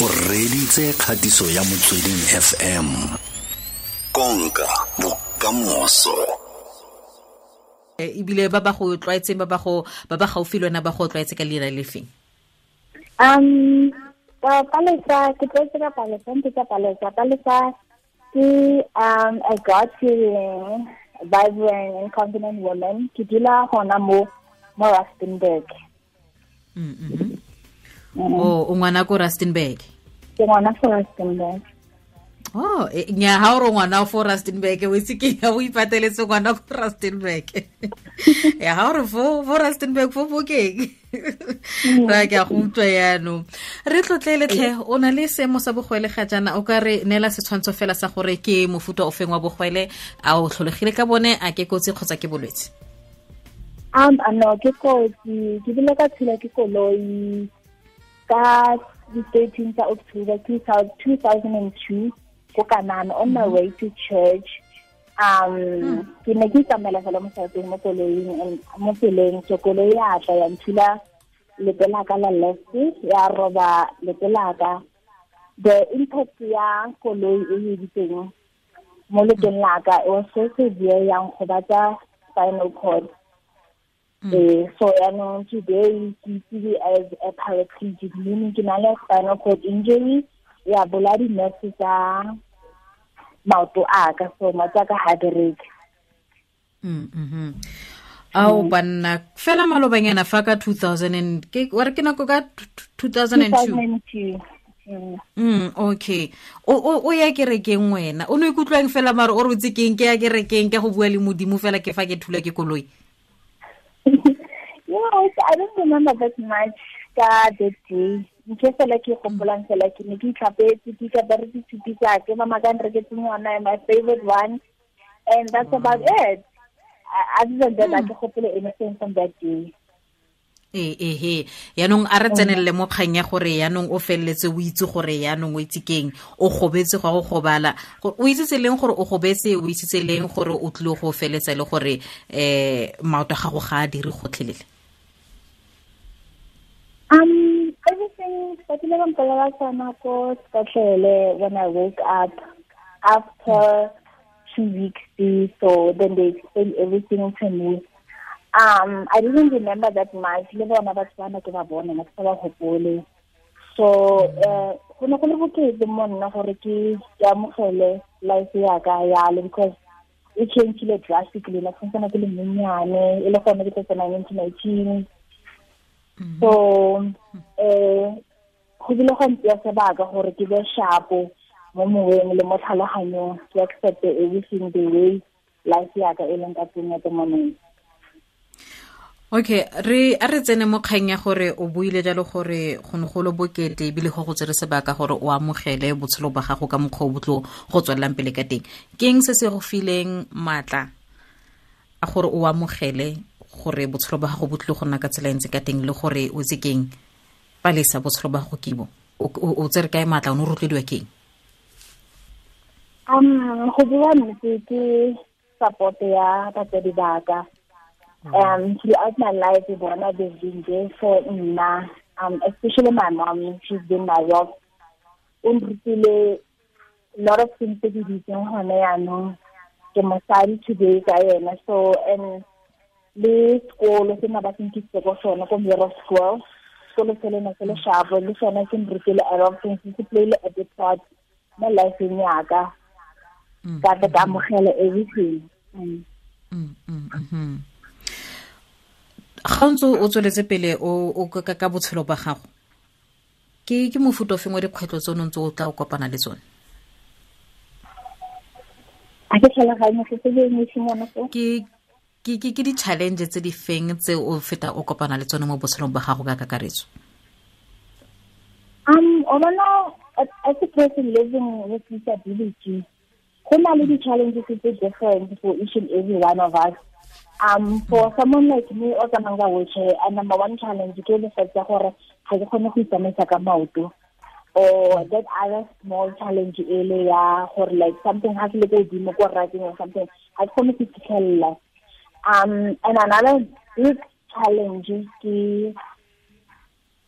o reditse kgatiso ya motsweding fm konka bokamoso. Ebile ba ba go tlwaetseng ba ba go ba ba gaufi le wena ba go tlwaetse ka leina le feng? Um palesa ke tlwaetse ka palesa ntse ka palesa. Palesa ke um a god fearing vibrant and confident woman. Ke dula gona mo mo rustenburg. Mm -hmm. O o ngwana ko rustenburg. Ke ngwana ko rustenburg. Oh nya ha o ngwana fo rustenburg o itse ke ya o ipateletse ngwana ko rustenburg. Ya ha o fo fo rustenburg fo fo keng? Ra ke a go utlwa yaanong re tlotleeletlhe o na le seemo sa bogwele ga jaana o ka re neela setshwantsho fela sa gore ke mofuta o feng wa bogwele a o tlholegile ka bone a ke kotsi kgotsa ke bolwetse? Um ano ke kotsi ke bile ka tshela ke koloi ka di-thirteen tsa october two thousand and two ko kanana on my way to church. Um ke ne ke itamela fela mo saeteng mo koloing mo tseleng so koloi ya tla ya nthula lepe la ka la left ya roba lepe la ka. The impact ya koloi e editseng mo lepeng la ka it was so severe yang gobatsa spinal cord. Eh, so yaanong today ke itsewe as a paraplegic meaning ke na le spinal cord injury ya bola di-nerve tsa maoto a ka so matsaka ga bereke. Ao banna fela malobanyana fa ka 2000 wa re ke nako ka 2002 Mm, okay. O o ya kerekeng wena. O ne ikutlwang fela mare o re o keng ke ya kerekeng ke go bua le modimo fela ke fa ke thula ke koloi i don't remember that much ka that day. Nke fela ke gopolang fela ke ne ke itlhapetse ke ikapere dithupi tsake mama ka nreketse ngwana my favorite one. And that's mm. about it. Other than that a mm. ke gopole anything from that day. Ee ehe yaanong a re mm. tsenelele mo kgang ya gore yaanong o feleletse o itse gore yaanong o itse keng. O gobetse go a go gobala. O itsetse leng gore o gobetse o itsetse leng gore o tlile go feletsa le gore um maoto a gago ga a dire gotlhelele um everything ba ba ko when i woke up after two weeks so then they explained everything to me. Um i didn't remember that much. Le bona batho bana ke ba bona na ke sa ba gopole so uh go ne go le bokete mo nna gore ke ke amogele life ya ka yalo because e changile drastically na santsana ke le monnyane e le gone ke tsena nineteen nineteen so eh go bile go ntse sebaka gore ke be sharpo mo moweng le mo tlhaloganyong ke accept everything the way life ya ka e leng ka teng at the moment. Okay re a re tsene mo kgang ya gore o buile jalo gore go ne go le bokete ebile go go tsere sebaka gore o amogele botshelo ba gago ka mokgwa o botlo go tswelelang pele ka teng. Ke eng se se go fileng maatla a gore o amogele gore botshelo ba gago bo go nna ka tsela e ntse ka teng le gore o tse keng palesa botshelo ba gago kibo o tsere kae maatla o ne o rotloediwa keng um go bua nnete ke support ya batsadi baka um throughout my life bona they've been there for nna um especially my mom she's been my rock o nrutile lot of things tse ke di itseng gone yaanong ke mosadi today ka yena so and le sekolo se na ba senkisitse ko sone ko mero school. Sekolo se le ne se le sharpo le sone ke nrutile a lot of things se playile a big part mo lifeng yaka ka. Ka ka amogela everything. Ga ntse o tsweletse pele o ka botshelo ba gago ke ke mofuta o feng wa dikgwetlho tse o ntse o tla o kopana le tsone? A ke tlhaloganye se se ko ke ke ke di-challenge tse di feng tse o feta o kopana le tsone mo botshelong ba gago ka kakaretso? Um o bona as a person living with disability go na le di-challenges tse different for each and every one of us. Um for someone like me o tsamayng ka wheelchair a number one challenge ke le fact ya gore ga ke kgone go itsamaisa ka maoto. Or that other small challenge e le ya gore like something has le go dimo ko writing or something ga ke kgone go fitlhelela um and another big challenge ke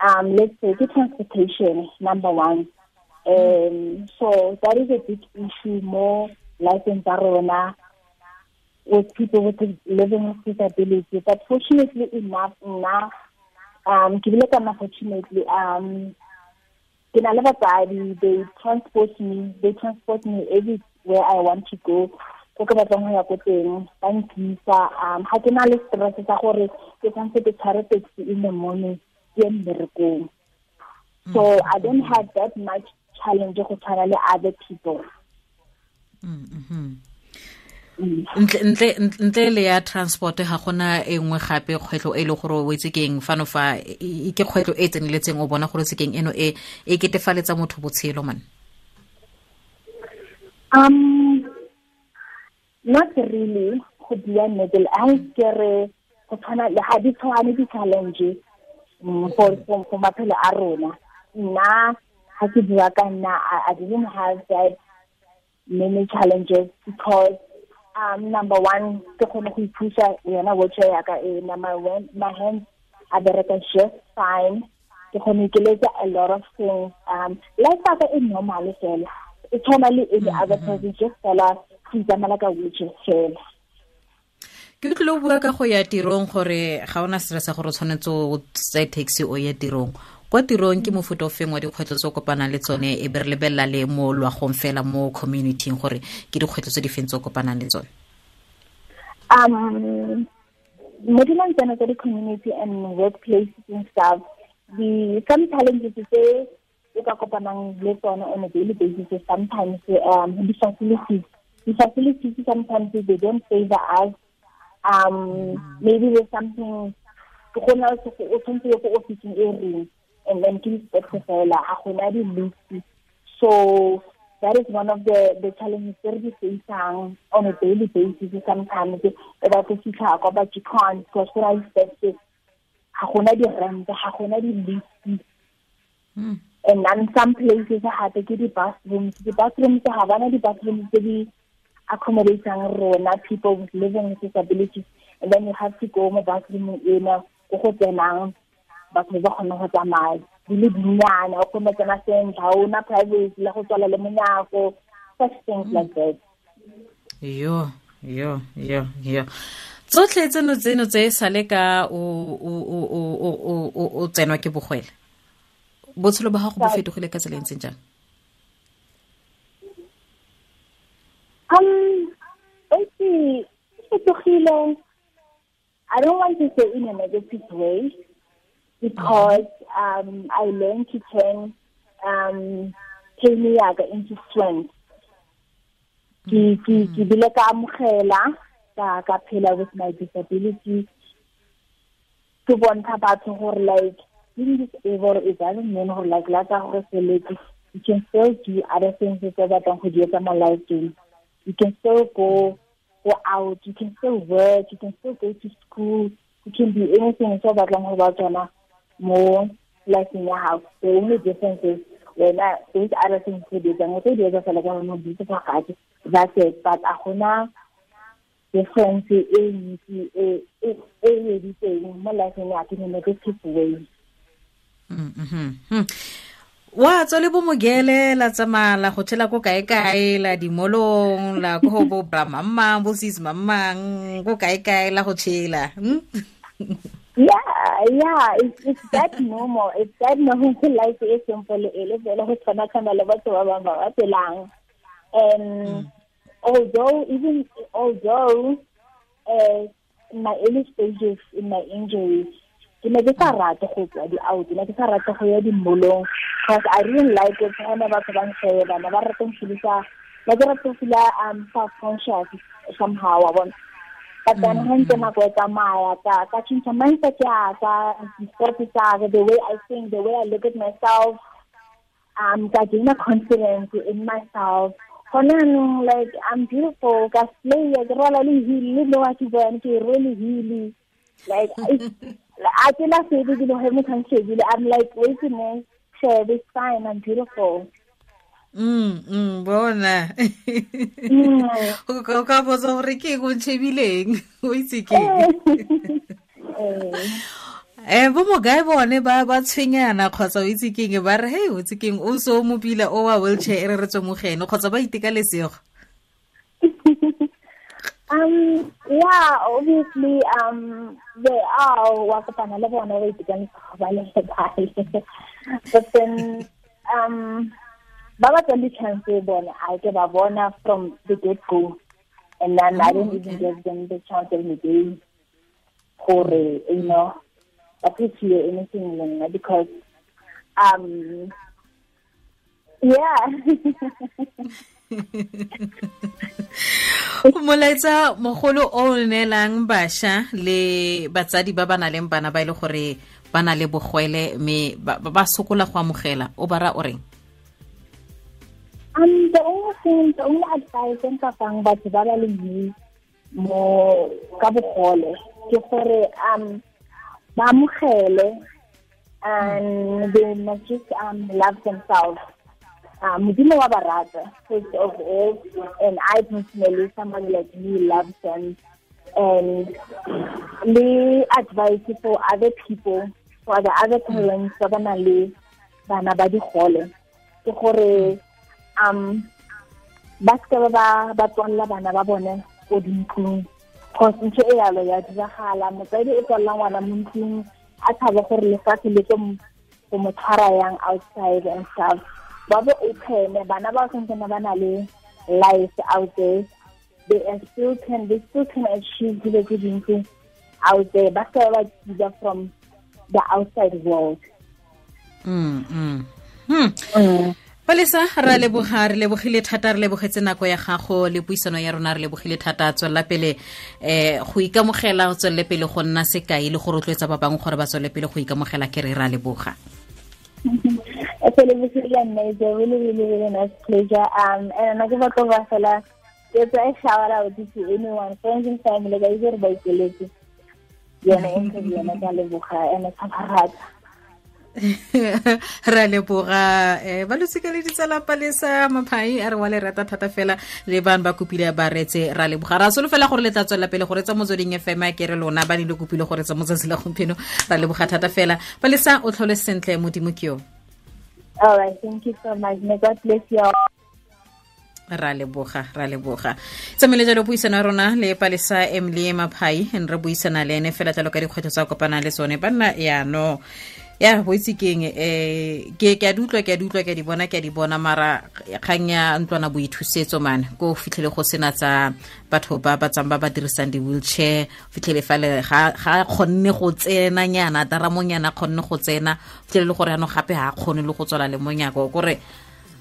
um let's say ke transportation number one. Um so that is a big issue more lifeng in rona with people with living with disability. But fortunately enough nna um ke bile kana fortunately um ke na le batsadi they transport me they transport me everywhere i want to go ko ke batlang go ya ko teng ba nkisa um ga ke na le stress sa gore ke tshwanetse ke tshware taxi in the morning ke ye mmerekong. So i don't have that much challenge go tshwana le other people. Ntle le ya transport ga gona e nngwe gape kgwetlho e le gore o etse keng fano fa ke kgwetlho e tseneletseng o bona gore tsekeng eno e e ketefaletsa motho botshelo man. Um not really go bua nnete a kere go tshwana le ga di tshwane di-challenge for maphelo a rona. Nna ga ke bua ka nna i didn't have that many challenges because um number one ke kgone go iphusa yona wheelchair ya ka e one my hands a bereka just fine. Ke kgone ke letsa a lot of things um life ya ka e normal fela. E tshwana le any other person just fela ke itsamela ka wheelchair fela. Ke o bua ka go ya tirong gore ga ona stress gore o tshwanetse o tsaye taxi o ye tirong. Kwa tirong ke mofuta o feng wa dikgwetlho tse o kopanang le tsone? E be re lebelela le mo loagong fela mo communityng gore ke dikgwetlho tse di feng tse o kopanang le tsone? Um mo dilang tsena tsa di-community and workplaces and stuff the some challenges tse o ka kopanang le tsone on a daily basis sometimes um the facilities the facilities sometimes they don't favor us. Um, maybe there's something to go now to go officing e reng and then ke expect fela a gona di list so that is one of the the challenges that we facing on a daily basis sometimes go fitlha kwa ba you can't because what I expected ga gona di rent ga gona di list and then some places ha ke di bathrooms di bathrooms ha bana di bathrooms tse di accommodating rona people with living with disabilities and then you have to go mo bathroom ena go go tsenang batho ba kgona go tsamaya di le dinnyana o kgona tsena sentle ga ona privacy le go tswala le monyako such things like that. Yo yo yo yo. Tsotlhe tseno tseno tse sale ka o tsenwa ke bogwele. Botshelo ba gago bo fetogile ka tsela e ntseng jang Um, fetogile. I don't want to say in a negative way because um, I learned to turn um, pain yaga into strength. Ke ke ke bile ka amogela ka ka phela with my disability. Ke bontsha batho gore like being disabled it doesn't mean gore like la ka gore feletse you can still do other things tse batlang go di etsa mo lifeng you can still go go out, you can still work, you can still go to school, you can do anything so that long about Jana more like in your house. The only difference is when I those other things to do and what they do is like I'm not beautiful that's it. But wanna difference in a a a thing more like in a negative way. Mm-hmm. Wa tswa le bo mogele la tsamaya la go tshela ko kae-kae la dimolong la ko bo bramamang bo sis mamang ko kae-kae la go tshela yeah yeah it's, it's that normal it's that normal life e simple e le fela go tshwana tshwana le batho ba bangwe ba ba phelang and although even although uh, my early stages in my injuries ke ne ke sa rate go tswa di-out ne ke sa rate go ya dimolong because I didn't like it. Gane batho ba nsheba ne ba rate nfilisa ke rate fila um self conscious somehow wa bona. But then ha ntse nako e tsamaya ka ka change mindset ya ka tsa the way I think the way I look at myself um ka gain confidence in myself. Gone anong like I'm beautiful ka slay ke rola le hili le wa ke bona ke really hili like I can not say that you know him I'm like, wait a minute, sure, it's fine, I'm beautiful. Mm, mm, bona. O ka ka botsa gore ke go ntshebileng. O itse ke. um bo mokae bone ba ba tshwenyana kgotsa o itse keng ba re hei o itse keng o se o mopila o wa wheelchair re re tswe mogene kgotsa ba itekalesego um yeah obviously um they are wa kopana le bona ba itekanetse ba le bae but then um ba ba tswang di-chance bona I ke ba bona from the get go and then I didn't even give them the chance the day gore you know appreciate anything because um yeah molaetsa mogolo o neelang bašwa le batsadi ba ba na leng bana ba e le gore ba na le bogwele mme ba sokola go amogela. O bara o reng? Um the only thing the only advice nka fang batho ba ba le mo ka bogole ke gore um ba amogele and they must just um, love themselves um, Modimo wa ba rata first of all and I personally somebody like me loves them. And the advice for other people for the other parents ba ba nang le bana ba digole ke gore um ba seke ba ba tswalela bana ba bone ko dintlong. Cause ntho e yalo ya diragala motsadi e tswalela ngwana mo ntlong a tshabe gore lefatshe le tlo go mo tshwara yang outside and stuff ba bo open bana ba santsene ba na le life out there they are still can they still can achieve dilo tse dintsi out there ba se ba tsida from the outside world mm, mm. Hmm. Mm. palesa re a leboga re lebogile thata re lebogetse nako ya gago le puisano ya rona re lebogile thata tswelela pele um go ikamogela tswelele pele go nna sekai le go rotloetsa ba bangwe gore ba tswelele pele go ikamogela ke re ra leboga It's a really, really, really nice pleasure. Um, and I give a cover fella. It's a shout out to anyone, friends and family. Guys, you're by interview na ka leboga um ba losika le ditsala palesa maphai a re wa le rata thata fela le bane ba kopile ba retse ra leboga ra solofela gore le tla tswelela pele gore tsa motsweding fm a kere lona ba ne le kopile gore tsa motsatsi la gompieno ra leboga thata fela palesa o tlhole sentle modimo ke yo All right, thank you so much. May God bless you all. ra leboga ra leboga tsamaile jalo puisano ya rona le palesa emely maphai re buisana le ene fela jalo ka dikgwetlho tsa kopana le tsone banna yaano ya boitse keng um ke a di utlwa ke a di utlwa ke a di bona ke a di bona. Mara kgang ya ntlwana boithusetso mane ko fitlhele go sena tsa batho ba ba tsang ba ba dirisang di-wheelchair fitlhele fale ga kgonne go tsena nyana taramonyana kgonne go tsena. Fitlhele le gore ano gape ga a kgone le go tswala le monyako. Kore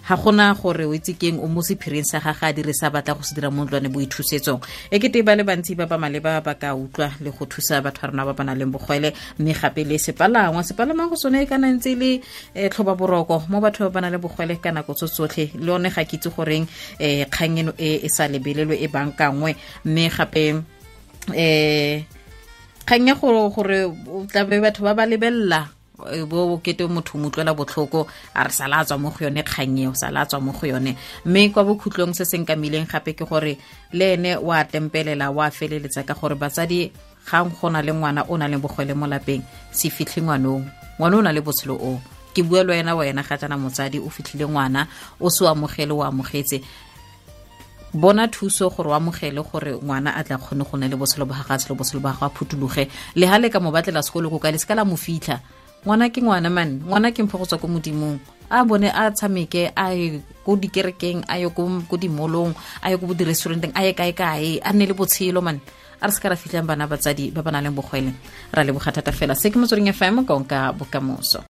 ga gona gore o itse keng o mo sephiring sa gage a dirisa batla go se dira mo ntlwane boithusetsong e kete ba le bantsi ba ba maleba ba ka utlwa le go thusa batho ba rona ba ba nang leng bogwele mme gape le sepalangwa. Sepalangwa go sone e kana ntse le um tlhoba boroko mo batho ba ba nang le bogwele ka nako tso tsotlhe. Le one ga ke itse goreng um kgang eno e e sa lebelelwe e bankangwe. Mme gape um kgang ya gore o tlabe batho ba ba lebelela bo kete motho mo utlwela botlhoko a re sala tswa mo go yone kgang eo sala tswa mo go yone. Mme kwa bokhutlong se se nkamileng gape ke gore le ene wa tempelela wa feleletsa ka gore batsadi gang go na le ngwana o na le bogwele mo lapeng se fitlhe ngwanong. Ngwana o na le botshelo o ke bua le wena wena ga jana motsadi o fitlhile ngwana o se o amogele o amogetse. Bona thuso gore o amogele gore ngwana a tla kgone go na le botshelo ba gaga tshelo botshelo ba gago a phutologe le ga le ka mo batlela sekolo ko ka le se ka la mo fitlha ngwana ke ngwana man ngwana ke mpho go tswa ko modimong. A bone a tshameke a ye ko dikerekeng a ye ko dimolong a ye ko di-restauranteng a ye kae kae a nne le botshelo man. A re se ka ra fitlhang bana batsadi ba ba nang leng bogwele. Ra leboga thata fela. Se ke motsweding fm konka bokamoso